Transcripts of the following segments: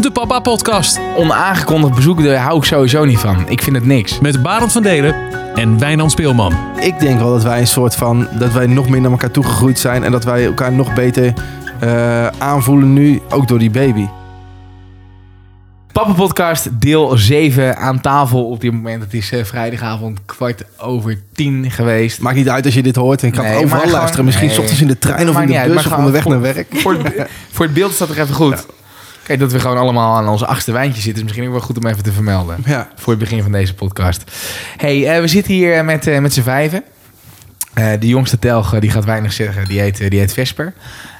de Papa Podcast. Onaangekondigd bezoek, daar hou ik sowieso niet van. Ik vind het niks. Met Barend van Delen en Wijnand Speelman. Ik denk wel dat wij een soort van. dat wij nog meer naar elkaar toegegroeid zijn. en dat wij elkaar nog beter eh, aanvoelen nu, ook door die baby. Papa Podcast, deel 7 aan tafel op dit moment. Het is eh, vrijdagavond kwart over tien geweest. Maakt niet uit als je dit hoort. En ik kan Nee, het overal luisteren. Misschien nee. s ochtends in de trein of in de uit, bus maar of onderweg naar werk. Voor het, voor het beeld staat er even goed. Kijk, dat we gewoon allemaal aan onze achtste wijntje zitten. Is misschien ook wel goed om even te vermelden. Ja. Voor het begin van deze podcast. hey, eh, we zitten hier met, eh, met z'n vijven. Eh, de jongste telg, die gaat weinig zeggen, die heet, die heet Vesper.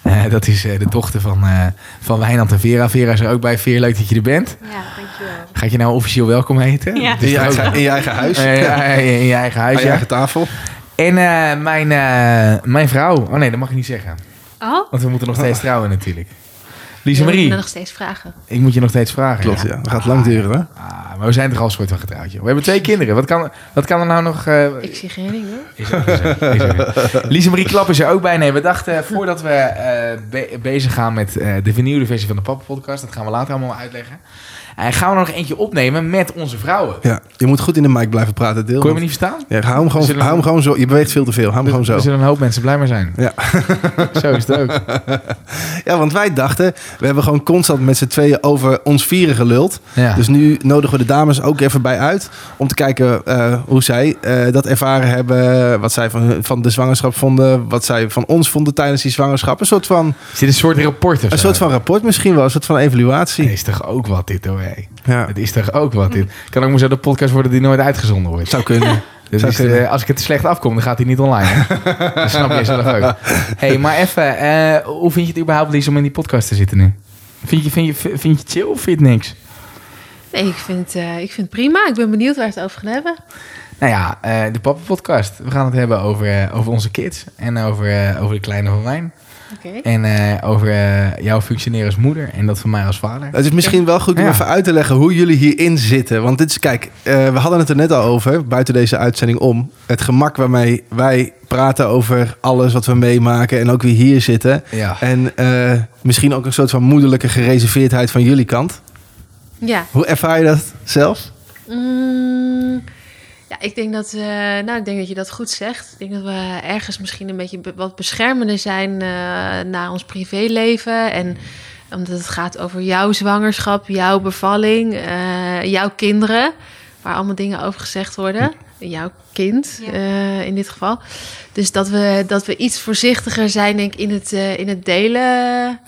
Eh, dat is eh, de dochter van, eh, van Wijnand en Vera. Vera is er ook bij. Veer, leuk dat je er bent. Ja, dankjewel. Gaat je nou officieel welkom heten? Ja. Het In je, eigen, in je eigen huis. Ja, in je eigen huis, Aan je ja. eigen tafel. En eh, mijn, eh, mijn vrouw. Oh nee, dat mag ik niet zeggen. Oh? Want we moeten nog steeds trouwen natuurlijk. Moet Marie, me nog steeds vragen. ik moet je nog steeds vragen. Klopt, ja. Dat gaat lang duren, hè? Ah, maar we zijn toch al een soort van getrouwd, joh. We hebben twee kinderen. Wat kan, wat kan er nou nog... eh, Ik zie geen ding hoor. Lisa Marie Klap is er ook bij. Nee, we dachten voordat we eh, be- bezig gaan met eh, de vernieuwde versie van de Papa Podcast, dat gaan we later allemaal uitleggen. En gaan we nog eentje opnemen met onze vrouwen. Ja. Je moet goed in de mic blijven praten, deel. Kon je me niet verstaan? Ja, hou hem, gewoon, hou hem gewoon zo. Je beweegt veel te veel. Hou hem gewoon Er zo. zullen een hoop mensen blij mee zijn. Ja. Zo is het ook. ja, want wij dachten, we hebben gewoon constant met z'n tweeën over ons vieren geluld. Ja. Dus nu nodigen we de dames ook even bij uit. Om te kijken eh, hoe zij eh, dat ervaren hebben. Wat zij van, van de zwangerschap vonden. Wat zij van ons vonden tijdens die zwangerschap. Een soort van, Is dit een soort rapport een soort van rapport misschien wel. Een soort van evaluatie. Het is toch ook wat dit, hoor. Ja, Het is toch ook wat dit. Kan ook maar zo de podcast worden die nooit uitgezonden wordt. zou kunnen. Dus is, eh, als ik het te slecht afkom, dan gaat hij niet online. hè? dat snap je zelf ook. hey, maar even, eh, hoe vind je het überhaupt, Lies, om in die podcast te zitten nu? Vind je, vind je, vind je het chill of vind je het niks? Nee, ik vind, eh, ik vind het prima. Ik ben benieuwd waar we het over gaan hebben. Nou ja, eh, de Papa Podcast. We gaan het hebben over, over onze kids. En over, over de kleine van Wijn. Oké. En eh, over eh, jouw functioneren als moeder. En dat van mij als vader. Het is misschien wel goed om Ja. even uit te leggen hoe jullie hierin zitten. Want dit is, kijk, eh, we hadden het er net al over, buiten deze uitzending om. Het gemak waarmee wij praten over alles wat we meemaken en ook wie hier zitten. Ja. En eh, misschien ook een soort van moederlijke gereserveerdheid van jullie kant. Ja. Hoe ervaar je dat zelf? Mm, ja, ik denk dat, eh, nou, ik denk dat je dat goed zegt. Ik denk dat we ergens misschien een beetje be- wat beschermender zijn eh, naar ons privéleven. En omdat het gaat over jouw zwangerschap, jouw bevalling, eh, jouw kinderen. Waar allemaal dingen over gezegd worden. Jouw kind Ja. eh, in dit geval. Dus dat we, dat we iets voorzichtiger zijn denk ik, in, het, eh, in het delen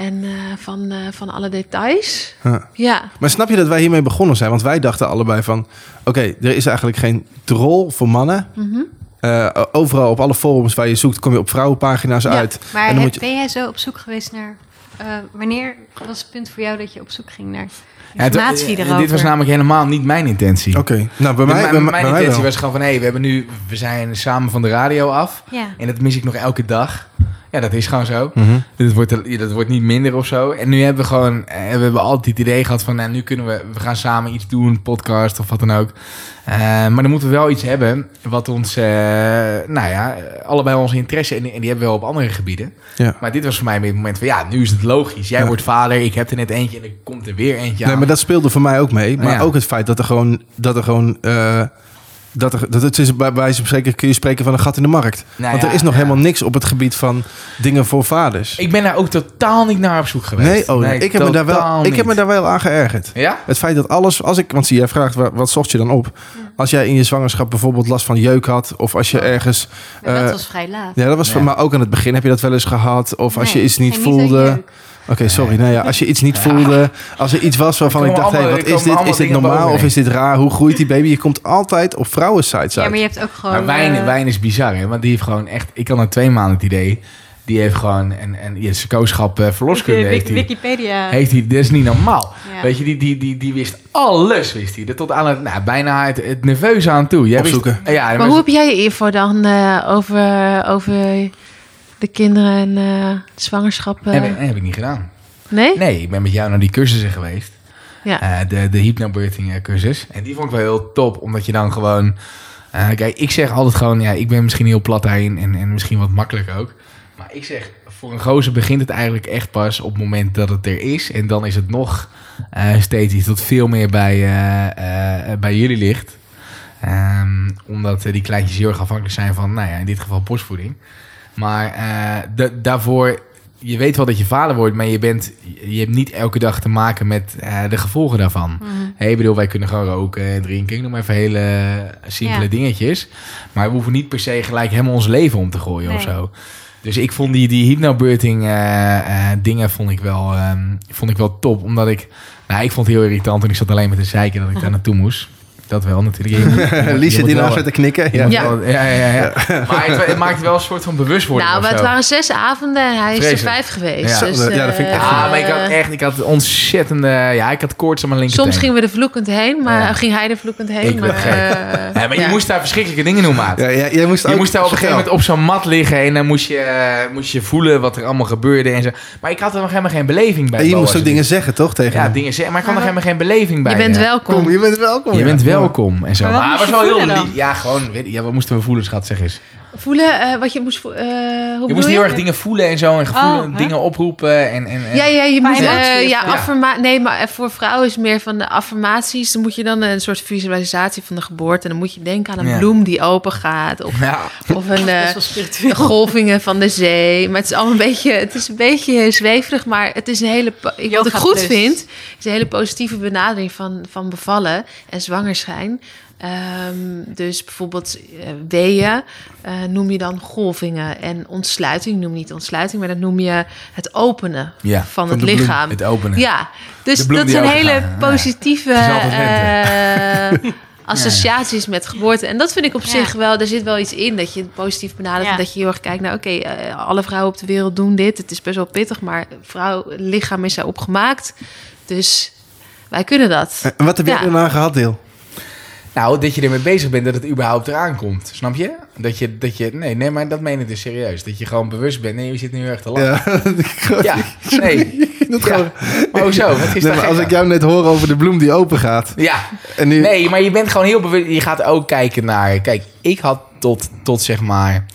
en, eh, van, eh, van alle details. Ja. Ja, Maar snap je dat wij hiermee begonnen zijn? Want wij dachten allebei van... Oké, er is eigenlijk geen troll voor mannen. Mhm. Eh, overal op alle forums waar je zoekt... kom je op vrouwenpagina's Ja, uit. Maar En dan heb- je- ben jij zo op zoek geweest naar... eh, wanneer was het punt voor jou dat je op zoek ging naar informatie dit was namelijk helemaal niet mijn intentie. Oké, nou bij mij, mijn bij, mijn bij mij intentie was gewoon van... hé, we hebben nu... We zijn samen van de radio af. Ja. En dat mis ik nog elke dag. Ja, dat is gewoon zo. Mhm. Dat wordt, dat wordt niet minder of zo. En nu hebben we gewoon... eh, We hebben altijd het idee gehad van... Nou, nu kunnen we... We gaan samen iets doen. Podcast of wat dan ook. Eh, maar dan moeten we wel iets hebben... Wat ons... eh, nou ja... Allebei onze interesse... En, en die hebben we wel op andere gebieden. Ja. Maar dit was voor mij weer het moment van... Ja, nu is het logisch. Jij Ja. wordt vader. Ik heb er net eentje. En er komt er weer eentje Nee, aan. maar dat speelde voor mij ook mee. Maar Ja. ook het feit dat er gewoon... Dat er gewoon dat er, dat het is, bij wijze van spreken kun je spreken van een gat in de markt. Nou Want ja, er is nog ja. helemaal niks op het gebied van dingen voor vaders. Ik ben daar ook totaal niet naar op zoek geweest. nee, oh, nee, ik, heb me daar wel, ik heb me daar wel aan geërgerd. Ja? Het feit dat alles, als ik, want zie jij vraagt, wat, wat zocht je dan op? Als jij in je zwangerschap bijvoorbeeld last van jeuk had, of als je ergens. Dat eh, was vrij laat. ja, dat was voor mij ook aan het begin. Heb je dat wel eens gehad? Of als je iets niet niet Oké, sorry. Nou ja, als je iets niet voelde, als er iets was waarvan ik dacht, hé, allemaal- wat is dit? Is dit normaal of is dit raar? Hoe groeit die baby? Je komt altijd op vrouwensites Ja, uit. maar je hebt ook gewoon... Maar wijn, eh, wijn is bizar, hè? Want die heeft gewoon echt... Ik had na twee maanden het idee... Die heeft gewoon... En, en ja, zijn kooschap eh verloskunde heeft hij. Wikipedia. Heeft hij, dat is niet normaal. Ja. Weet je, die, die, die, die wist alles, wist hij. Tot aan het, nou, bijna het, het nerveuze aan toe. Jij wist- Opzoeken. ja, Maar hoe heb jij je info dan eh, over, over de kinderen en eh, de zwangerschap? eh? heb, ik- heb ik niet gedaan. nee? Nee, ik ben met jou naar die cursussen geweest. Ja. Eh, de, de hypnobirthing eh, cursus. En die vond ik wel heel top, omdat je dan gewoon... eh, kijk, ik zeg altijd gewoon, ja, ik ben misschien heel plat daarin en, en misschien wat makkelijk ook. Maar ik zeg, voor een gozer begint het eigenlijk echt pas op het moment dat het er is. En dan is het nog eh, steeds iets dat veel meer bij, eh, eh, bij jullie ligt. Ehm, omdat eh, die kleintjes heel erg afhankelijk zijn van, nou ja, in dit geval borstvoeding. Maar eh, da- daarvoor, je weet wel dat je vader wordt, maar je, bent, je hebt niet elke dag te maken met eh, de gevolgen daarvan. Mhm. Hey, ik bedoel, wij kunnen gewoon roken en drinken. Ik noem maar even hele simpele Ja. dingetjes. Maar we hoeven niet per se gelijk helemaal ons leven om te gooien of zo. Dus ik vond die, die hypnobirthing eh, dingen vond ik, wel, ehm, vond ik wel top. Omdat ik... Nou, ik vond het heel irritant en ik zat alleen met te zeiken dat ik daar naartoe moest. Dat wel natuurlijk. Je je je Lies zit moet hiernaast wel- met te knikken. je Ja. Ja. wel- ja, ja, ja. Maar het, het maakt wel een soort van bewustwording Nou, maar het waren zes avonden en hij is er vijf geweest. Ja. Dus, ja, dat vind ik echt eh, Ja, maar ik had echt ik had ontzettende... Ja, ik had koorts aan mijn linkerteen. Soms gingen we er vloekend heen, maar Ja. ging hij er vloekend heen. Ik maar, eh, Ja, maar je ja. moest daar verschrikkelijke dingen doen, maat. Ja, jij, jij moest Je moest daar op een gegeven moment op zo'n mat liggen en dan moest je, eh, moest je voelen wat er allemaal gebeurde en zo. Maar ik had er nog helemaal geen beleving bij. En je moest ook dingen zeggen, toch? Tegen Ja, dingen zeggen, maar ik had nog Maar helemaal geen beleving bij. Je bent welkom. Kom, je bent welkom. Je bent welkom en zo. Maar Maar, was wel heel lief. Ja, gewoon, weet ja, wat moesten we voelen, schat, zeg eens. Voelen eh, wat je moest voelen. hoe Je moest heel erg dingen voelen en zo en gevoelen, Oh, dingen oproepen en... en, en Ja, ja, je moet eh, of ja, Nee, maar voor vrouwen is meer van de affirmaties. Dan moet je dan een soort visualisatie van de geboorte. En dan moet je denken aan een Ja. bloem die open gaat. Of, Ja. of een eh, spiritueel. golvingen van de zee. Maar het is allemaal een beetje, het is een beetje zweverig. Maar het is een hele. Wat ik goed plus. vind, is een hele positieve benadering van, van bevallen en zwangerschijn. Ehm, dus bijvoorbeeld eh, weeën eh, noem je dan golvingen. En ontsluiting noem je niet ontsluiting, maar dat noem je het openen Ja, van, van het de bloem, lichaam. het openen. Ja, dus dat zijn hele. Ja. positieve eh, associaties met geboorte. En dat vind ik op Ja. zich wel, er zit wel iets in dat je het positief benadert. Ja. en Dat je heel erg kijkt naar, oké, eh, alle vrouwen op de wereld doen dit. Het is best wel pittig, maar vrouw, lichaam is daarop gemaakt. Dus wij kunnen dat. En wat heb jij Ja. daarna gehad, Deel? Nou, dat je ermee bezig bent dat het überhaupt eraan komt. Snap je? Dat je, dat je nee, nee, maar dat meen ik dus serieus. Dat je gewoon bewust bent. Nee, je zit nu heel erg te lachen. Ja, Ja, nee. dat Ja. gewoon- Maar hoezo? Wat is Nee, maar als aan? ik jou net hoor over de bloem die open gaat. Ja, En nu, nee, maar je bent gewoon heel bewust. Je gaat ook kijken naar... Kijk, ik had tot, tot zeg maar...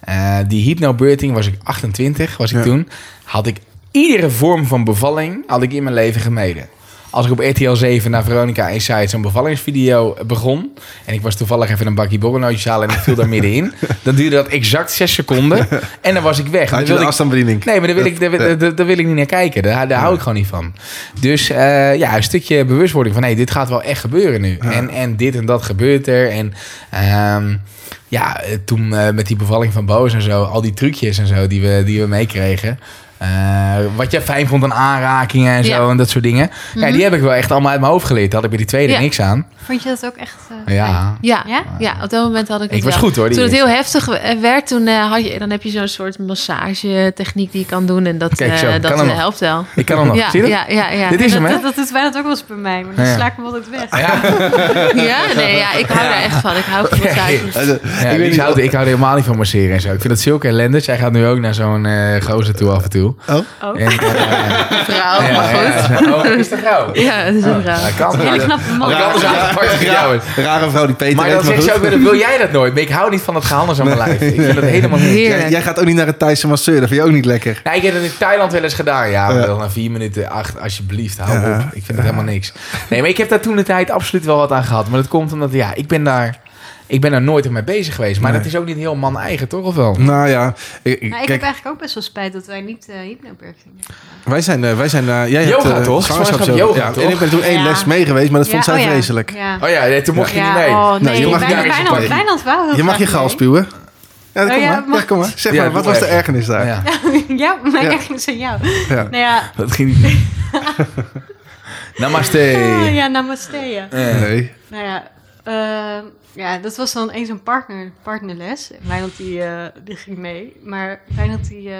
eh, die hypnobirthing was ik 28, was ik Ja. toen. Had ik iedere vorm van bevalling had ik in mijn leven gemeden. Als ik op RTL 7 naar Veronica Inside zo'n bevallingsvideo begon... en ik was toevallig even een bakje borrelnootjes halen en ik viel daar middenin... dan duurde dat exact 6 seconden en dan was ik weg. Had je ik- afstandsbediening? Nee, maar daar wil, ik, daar, wil- daar, daar wil ik niet naar kijken. Daar, daar hou ik gewoon niet van. Dus eh, ja, een stukje bewustwording van... hé, dit gaat wel echt gebeuren nu. En, en dit en dat gebeurt er. En ehm, ja, eh, toen eh, met die bevalling van Boos en zo... al die trucjes en zo die we, die we meekregen... eh, wat jij fijn vond aan aanrakingen en zo Ja. en dat soort dingen. Die heb ik wel echt allemaal uit mijn hoofd geleerd. Daar had ik bij die tweede Ja. niks aan. Vond je dat ook echt... eh, Ja, Ja, Ja? ja? op dat moment had ik het ik was wel. goed hoor. die Toen het heel heftig eh, werd, toen, eh, had je, dan heb je zo'n soort massagetechniek die je kan doen. En dat, Kijk eh, zo, kan dat helpt wel. Ik kan hem nog. Ja, Zie je dat? ja, ja, ja. Dit is hem, hè? Dat, dat is bijna ook wel eens bij mij, maar dan Ja. sla ik hem altijd weg. Ja, Ja, nee, ja, ik hou er echt van. Ik hou van massages. Ik hou, ik hou er helemaal niet van masseren en zo. Ik vind het zulke ellende. Zij gaat nu ook naar zo'n eh gozer toe af en toe. Oh. Oh. En, eh, Vrouw, ja, maar goed. ja, oh, is dat vrouw? Ja, het is een vrouw. Ja, kan. Hele knappe man. Jou is. Rare vrouw die Peter Maar dan zegt goed. ze ook weer, wil jij dat nooit? Maar ik hou niet van het gehandels aan mijn lijf. Ik vind dat helemaal niet. Heerlijk. Jij, jij gaat ook niet naar een Thaise masseur, dat vind je ook niet lekker. Nou, ik heb dat in Thailand wel eens gedaan. Ja, maar dan na vier minuten, acht, alsjeblieft, hou Ja. op. Ik vind het helemaal niks. Nee, maar ik heb daar toen de tijd absoluut wel wat aan gehad. Maar dat komt omdat, ja, ik ben daar, ik ben daar nooit mee bezig geweest. Maar Nee. dat is ook niet heel man-eigen, toch? Of wel? Nou ja, ik, ik- Nou, ik kijk, heb eigenlijk ook best wel spijt dat wij niet uh, hypnobirthing hebben. wij zijn, eh, wij zijn eh, jij Yoga, hebt, eh, toch? Zwangerschap yoga, ja, toch? En ik ben toen één Ja. les mee geweest, maar dat vond zij oh ja. vreselijk. Ja. Oh ja, nee, toen mocht je niet mee. Oh, Nee, nee, je mag heel Je mag je mee. spuwen. Ja, kom Oh ja, maar. mag- Ja, kom maar. Zeg Ja, maar, wat was de ergernis daar? Ja. ja, mijn ergernis aan jou. Ja. Nou ja, Dat ging niet. Namaste. ja namaste. Eh. Nee. Nou ja, eh, ja, dat was dan eens een partner, partnerles. Wijnand die, eh, die ging mee. Maar Wijnand die, eh,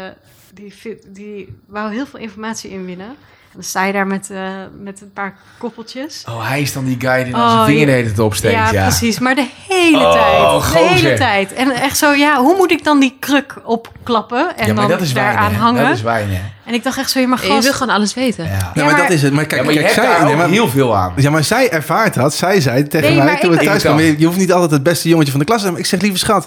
die, die wou heel veel informatie inwinnen. En dan sta je daar met, eh, met een paar koppeltjes. Oh, hij is dan die guy die dan Oh, zijn vinger de hele tijd opsteekt. Ja, ja, precies. Maar de hele Oh, tijd. De hele tijd. En echt zo, ja, hoe moet ik dan die kruk opklappen en Ja, maar dan dat is wijn, daaraan hangen? Dat is wijn, hè? En ik dacht echt zo, je mag Je wil gewoon alles weten. Ja. Ja, maar, maar- dat is het. Maar kijk, Ja, maar je kijk hebt zij, daar nee, maar, heel veel aan. ja, maar zij ervaart dat. Zij zei tegen Nee, mij toen we thuis kwamen... dan. Je, je hoeft niet altijd het beste jongetje van de klas te zijn. Maar ik zeg, lieve schat,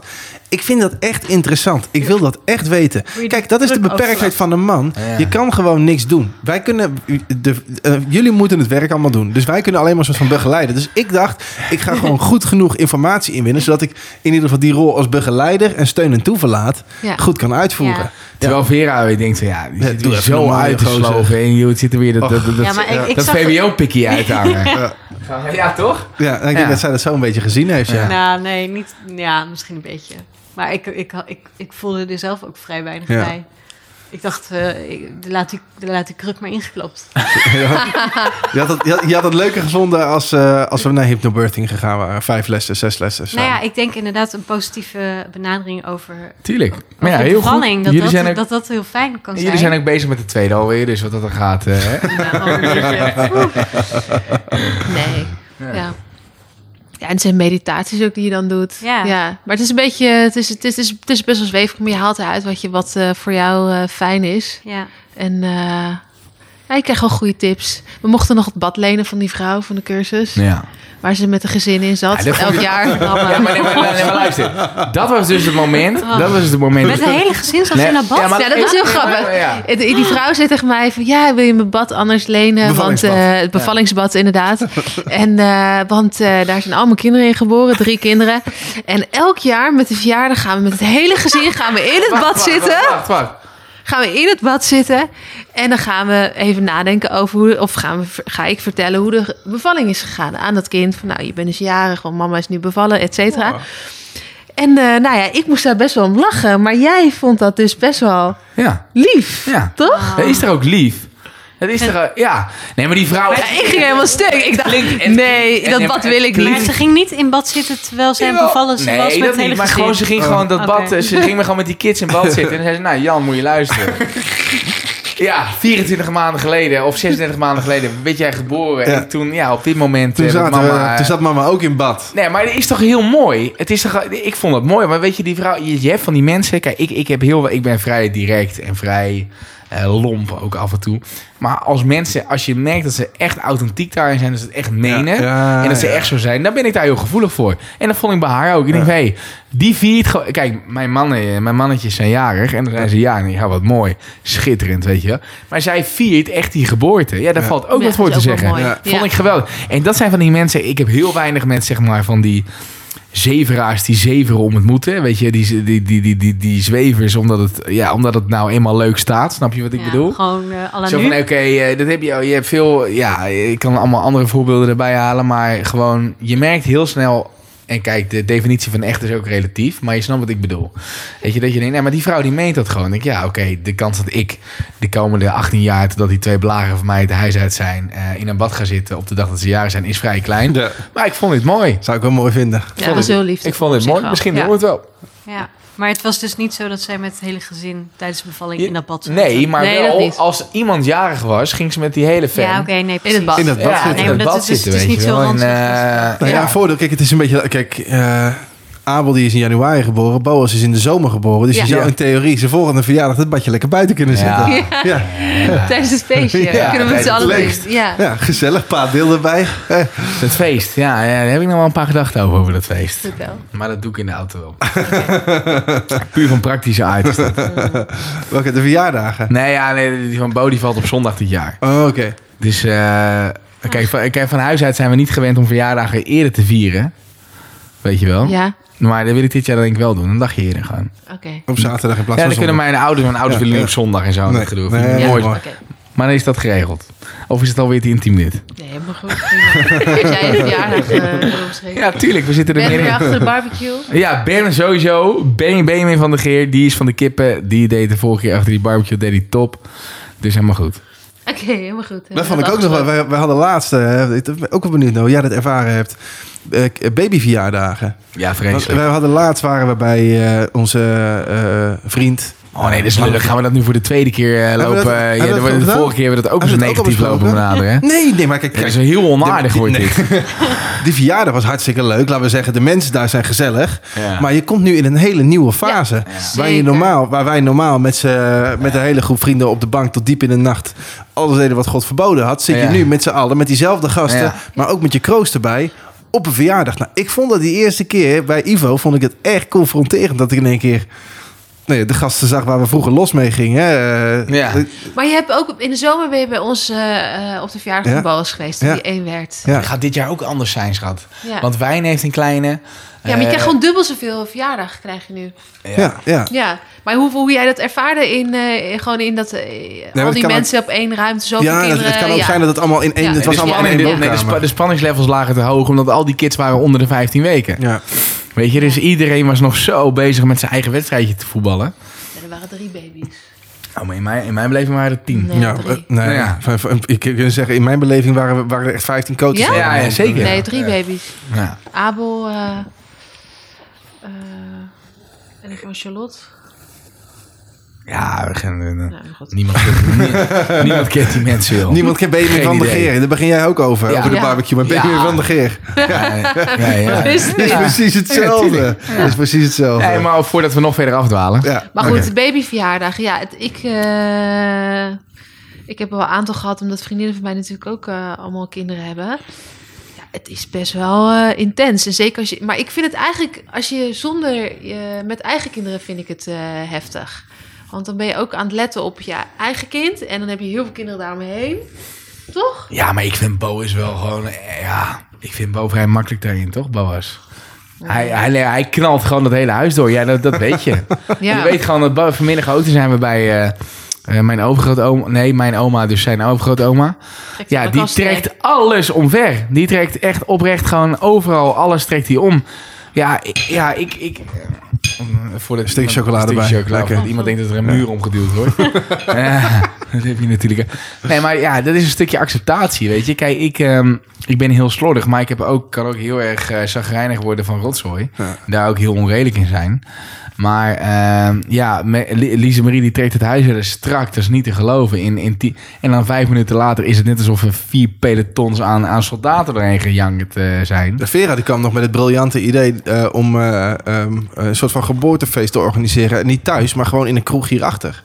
ik vind dat echt interessant. Ik wil dat echt weten. Kijk, dat is de beperktheid van een man. Je kan gewoon niks doen. Wij kunnen... De, eh, jullie moeten het werk allemaal doen. Dus wij kunnen alleen maar een soort van begeleiden. Dus ik dacht, ik ga gewoon goed genoeg informatie inwinnen... zodat ik in ieder geval die rol als begeleider en steun en toeverlaat... Ja. goed kan uitvoeren. Ja. Terwijl Vera weer denkt van ja, die Ja, zit zo uit te sloven. En er weer dat, dat, dat, Ja, maar ik, ik dat. VWO-pikkie uit aan. Ja. Ja, toch? Ja, ik denk Ja. dat zij dat zo een beetje gezien heeft. Ja. Nou, nee, niet... Ja, misschien een beetje. Maar ik, ik, ik, ik, voelde er zelf ook vrij weinig Ja. bij. Ik dacht, eh, ik, laat, die, laat die kruk maar ingeklopt. Je, had het, je, had, je had het leuker gevonden als, eh, als we naar hypnobirthing gegaan waren. Vijf lessen, zes lessen. Nou samen. ja, ik denk inderdaad een positieve benadering over, Tuurlijk. over Maar ja, heel goed. Dat Jullie dat, zijn ook, dat dat heel fijn kan jullie zijn. zijn ook bezig met de tweede alweer, dus wat dat er gaat. eh, hè? Ja, oh. Nee. Ja. Ja. Ja. en het zijn meditaties ook die je dan doet. Ja. Maar het is een beetje, het is, het is, het is, het is best wel zweverig, maar je haalt eruit wat, je, wat eh, voor jou eh, fijn is. ja. En eh ja, je krijgt wel goede tips. We mochten nog het bad lenen van die vrouw van de cursus. Ja. Waar ze met een gezin in zat. Ja, elk jaar. Ja, maar, nee, maar, nee, maar luister. Dat was dus het moment. Dat was het moment. Met een hele gezin zat Nee, ze naar bad. ja, dat was heel grappig. Die vrouw zei tegen mij van... Ja, wil je mijn bad anders lenen? Want eh, het bevallingsbad, inderdaad. En, eh, want eh, daar zijn allemaal kinderen in geboren. Drie kinderen. En elk jaar met de verjaardag gaan we met het hele gezin... gaan we in het Wacht, bad wacht, zitten. Wacht, wacht, wacht. Gaan we in het bad zitten. En dan gaan we even nadenken over hoe... Of gaan we, ga ik vertellen hoe de bevalling is gegaan aan dat kind. Van nou, je bent dus jarig, want mama is nu bevallen, et cetera. En eh, nou ja, ik moest daar best wel om lachen. Maar jij vond dat dus best wel Ja, lief. ja. Toch? Dat is toch ook lief? Dat is toch... Ja. Nee, maar die vrouw... Ja, ik ging helemaal stuk. Ik dacht, en- nee, en- dat en- bad en- wil ik klinkt- Maar niet. ze ging niet in bad zitten terwijl zij Jawel. bevallen ze nee, was met dat het niet. Maar gewoon, ze ging gewoon dat Oké. bad... eh, Ze ging maar gewoon met die kids in bad zitten. En zei ze, nou Jan, moet je luisteren. Ja, 24 maanden geleden of 36 maanden geleden werd jij geboren. Ja. En toen, ja, op dit moment... Toen, eh, dat we- mama, toen zat mama ook in bad. Nee, maar het is toch heel mooi. Het is toch, ik vond het mooi. Maar weet je, die vrouw, je, je hebt van die mensen. Kijk, ik, ik, heb heel, ik ben vrij direct en vrij eh, lomp ook af en toe. Maar als mensen, als je merkt dat ze echt authentiek daarin zijn, dat ze het echt menen. Ja, ja, en dat ze ja. echt zo zijn, dan ben ik daar heel gevoelig voor. En dat vond ik bij haar ook. Ik denk, hé, hey, die viert gewoon. Kijk, mijn, mannen, mijn mannetjes zijn jarig. En dan zijn ze ja, en ja, wat mooi. Schitterend, weet je. Maar zij viert echt die geboorte. Ja, daar Ja. valt ook Ja, wat voor te zeggen. Vond ik geweldig. En dat zijn van die mensen. Ik heb heel weinig mensen, zeg maar, van die zeveraars die zeveren om het moeten. Weet je, die, die, die, die, die, die zwevers omdat het, ja, omdat het nou eenmaal leuk staat. Snap je wat ik Ja, bedoel? Gewoon uh, Zo van, oké, eh, dat heb je, je hebt veel, ja, ik kan allemaal andere voorbeelden erbij halen, maar gewoon, je merkt heel snel, en kijk, de definitie van echt is ook relatief, maar je snapt wat ik bedoel. Weet je, dat je denkt, nee, maar die vrouw die meent dat gewoon. Ik denk, ja, oké, de kans dat ik de komende 18 jaar, totdat die twee blagen van mij het huis uit zijn, eh, in een bad ga zitten op de dag dat ze jaren zijn, is vrij klein. Ja. Maar ik vond dit mooi. Zou ik wel mooi vinden. Ja, dat was heel lief. Ik vond dit zich mooi. Misschien Ja. doen we het wel. Ja. Maar het was dus niet zo dat zij met het hele gezin tijdens de bevalling in dat bad zat. Nee, maar Nee, dat wel niet. als iemand jarig was, ging ze met die hele fan. Ja, oké, nee, precies. In het bad. In het bad Ja, zitten. Nee, in maar het dat bad is dus- zitten, het is weet niet je zo wel. En, ranzig. eh, Nou ja, ja. voordeel. Kijk, het is een beetje... Kijk, eh Abel die is in januari geboren. Boas is in de zomer geboren. Dus Ja. je zou in theorie zijn volgende verjaardag het badje lekker buiten kunnen Ja. zetten. Ja, Tijdens het feestje. Ja, kunnen we allen het. Ja. ja gezellig. Paar beelden erbij. Eh, Het feest, ja, ja, daar heb ik nog wel een paar gedachten over, over dat feest. Vertel. Maar dat doe ik in de auto wel. Puur van praktische aard is dat. welke? De verjaardagen? Nee, ja, nee, die van Bo die valt op zondag dit jaar. Oh, oké. Dus eh, kijk, van, kijk, van huis uit zijn we niet gewend om verjaardagen eerder te vieren. Weet je wel? Ja, Maar dat wil ik dit jaar denk ik wel doen. Een dagje eerder gaan. oké. Op zaterdag in plaats Ja, van dan kunnen mijn ouders, mijn ouders Ja, willen ja. niet op zondag en zo. Nee, dat gedoe. nee, ja, mooi. Maar dan is dat geregeld. Of is het alweer te intiem dit? Nee, helemaal goed. Als jij een verjaardag omschrijven. Ja, tuurlijk. We zitten er Ben je meer weer in. achter de barbecue? Ja, Ben sowieso. Ben, Benjamin van de Geer, die is van de kippen. Die deed de vorige keer achter die barbecue, deed die top. Dus helemaal goed. Oké, helemaal goed. Dat vond ik ook nog wel. We, we hadden laatst, ik ben ook wel benieuwd naar hoe jij dat ervaren hebt. Eh, babyverjaardagen. Ja, vreselijk. we hadden laatst waren we bij eh, onze eh, vriend Oh nee, dus lullig. Gaan we dat nu voor de tweede keer eh, dat- lopen? ja, dat de, vorige keer hebben we dat ook eens al negatief lopen benaderen. hè? Nee, nee, maar kijk, dat is heel onaardig De- wordt nee. dit. die verjaardag was hartstikke leuk. Laten we zeggen, de mensen daar zijn gezellig. Ja. Maar je komt nu in een hele nieuwe fase. waar, je normaal, waar wij normaal met, z'n- met een hele groep vrienden op de bank tot diep in de nacht alles deden wat God verboden had. Zit je nu met z'n allen, met diezelfde gasten, Ja. maar ook met je kroost erbij. Op een verjaardag. Nou, ik vond dat die eerste keer bij Ivo vond ik het echt confronterend dat ik in één keer nee, de gasten zag waar we vroeger los mee gingen. Eh, Ja. Maar je hebt ook in de zomer ben je bij ons eh, eh, op de verjaardag Ja. van Boas geweest, toen Ja. die één werd. Ja. Het gaat dit jaar ook anders zijn, schat. Ja. Want Wijn heeft een kleine. ja, maar je eh, krijgt gewoon dubbel zoveel verjaardag krijg je nu. ja, ja. Ja, maar hoe, hoe jij dat ervaarde in, eh, gewoon in dat eh, al die mensen op één ruimte, zoveel Ja, kinderen. het kan ook ja. zijn dat het allemaal in één... Ja. Het was de, allemaal in één de, nee, de, de spanningslevels lagen te hoog, omdat al die kids waren onder de 15 weken. Ja. Weet je, dus iedereen was nog zo bezig met zijn eigen wedstrijdje te voetballen. Ja, er waren drie baby's. Oh, maar in mijn, in mijn beleving waren er tien. Nee, Ja, drie. eh, nee, Ja. ik kan zeggen, in mijn beleving waren, we- waren er echt 15 coaches. Ja? Ja, ja, zeker. Nee, drie baby's. Ja. Abel eh, eh, en ik van Charlotte. Ja, we gaan, eh, Nou, goed. niemand, kent, nie- niemand kent die mensen wel. Niemand kent Benjamin van der idee. Geer. Daar begin jij ook over, Ja. over de Ja. barbecue. Maar Ja. Benjamin van der Geer. Ja, ja, ja. Is Het is Ja. precies hetzelfde. Het is precies hetzelfde. Nee, maar voordat we nog verder afdwalen. ja. Maar goed, de babyverjaardag. Ja, het, ik, eh, ik heb wel een aantal gehad, omdat vriendinnen van mij natuurlijk ook eh, allemaal kinderen hebben. Ja, het is best wel eh, intens. En zeker als je, maar ik vind het eigenlijk, als je zonder, je met eigen kinderen vind ik het eh, heftig. Want dan ben je ook aan het letten op je eigen kind. En dan heb je heel veel kinderen daaromheen. Toch? Ja, maar ik vind Bo is wel gewoon... eh, Ja, ik vind Bo vrij makkelijk daarin, toch, Boas? Hij, hij, hij knalt gewoon het hele huis door. Ja, dat, dat weet je. Ja. Je weet gewoon dat Bo, vanmiddag auto zijn we bij eh, eh, mijn overgrootoma. Nee, mijn oma, dus zijn overgrootoma. Trekt Ja, die trekt alles omver. Die trekt echt oprecht gewoon overal. Alles trekt hij om. Ja, ik... Ja, ik, ik voor de Stukje chocolade bij. Lekker. Iemand denkt dat er een muur omgeduwd wordt. ja, dat heb je natuurlijk. Nee, maar ja, dat is een stukje acceptatie, weet je. Kijk, ik, ehm, ik ben heel slordig, maar ik heb ook, kan ook heel erg uh, zagrijnig worden van rotzooi. Ja. Daar ook heel onredelijk in zijn. Maar ehm, ja, Lise Marie die trekt het huis weer strak. Dat is niet te geloven. In, in en dan vijf minuten later is het net alsof er vier pelotons aan, aan soldaten doorheen gejankt eh, zijn. De Vera die kwam nog met het briljante idee eh, om eh, ehm, een soort van geboortefeest te organiseren. Niet thuis, maar gewoon in een kroeg hierachter.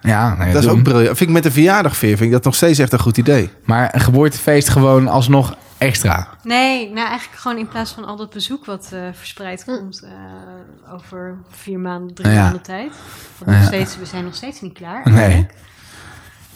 Ja, nou ja, dat is doen. ook briljant. Vind ik met de verjaardagveer vind ik dat nog steeds echt een goed idee. Maar een geboortefeest gewoon alsnog extra. Nee, nou eigenlijk gewoon in plaats van al dat bezoek wat eh, verspreid komt eh, over vier maanden, drie Ja. maanden tijd. Want Ja. nog steeds, we zijn nog steeds niet klaar. Nee. eigenlijk.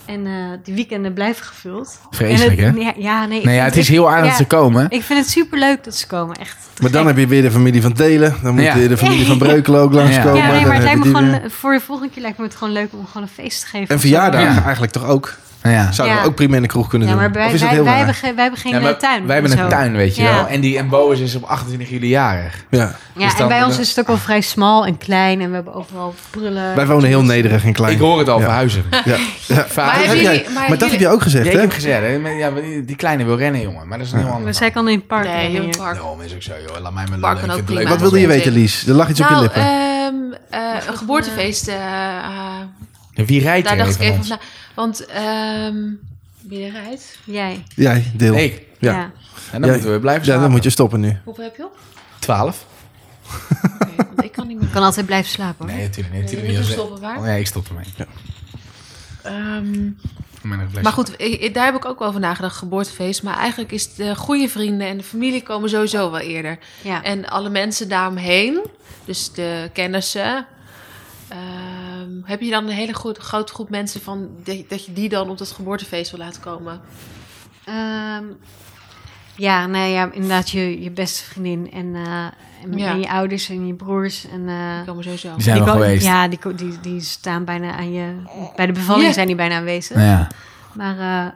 En eh, die weekenden blijven gevuld. Vreselijk, en hè? Ja, ja, nee. Nee, ja, het is heel aardig ja, te komen. Ik vind het superleuk dat ze komen, echt. Maar dan gek. heb je weer de familie van Delen. Dan moet Ja. de familie van Breukelen ook langskomen. Ja, nee, maar het lijkt je me gewoon, weer. voor de volgende keer lijkt me het gewoon leuk om gewoon een feest te geven. En verjaardagen Ja. eigenlijk toch ook? Ja. Zouden Ja. we ook prima in de kroeg kunnen Ja, doen? maar wij, of is dat wij, heel wij, raar? hebben, geen- wij hebben geen Ja, eh, maar tuin. Wij hebben en een zo. tuin, weet je Ja. wel. En, die, en Boas is op 28 juli jarig. Ja. Ja, Dus dan- en bij ons is het ook wel vrij smal en klein en we hebben overal prullen. Wij wonen heel nederig en klein. Ik hoor het al Ja. verhuizen. Ja. Maar jij- maar maar dat heb je ook gezegd, Ja, ik hè? heb gezegd, hè. Ja, maar die, kleine wil rennen, jongen. Maar dat is een heel ander Maar zij kan in het park Nee, heel hier. park. Nou, is ook zo, joh. Laat mij maar Park kan ook het prima. Wat wilde je we- weten, Lies? Er lag iets op je Nou, lippen. ehm, eh, een geboortefeest. eh, Wie rijdt daar er dacht ik van even van na. Want ehm wie er rijdt? Jij. Jij, deel. Ik. Ja. Ja. En dan Ja. moeten we blijven Ja, slapen. dan moet je stoppen nu. Hoeveel heb je op? 12? Oké, want ik kan niet meer. Ik kan altijd blijven slapen hoor. Nee, natuurlijk niet. Nee, Natuurlijk niet. moet stoppen, waar? Oh, ja, ik stop ermee. Ehm, nog blij. maar goed, daar heb ik ook over nagedacht, geboortefeest. Maar eigenlijk is de goede vrienden en de familie komen sowieso wel eerder. Ja. En alle mensen daaromheen, dus de kennissen. Ehm, heb je dan een hele grote groep mensen van dat, dat je die dan op dat geboortefeest wil laten komen? Ehm, ja, nou ja, inderdaad je, je beste vriendin en, eh, en, Ja. en je ouders en je broers. En, eh, Die komen sowieso. Die zijn die wel geweest. Ja, die, die, die staan bijna aan je... Bij de bevalling zijn die bijna aanwezig. Ja. Maar eh,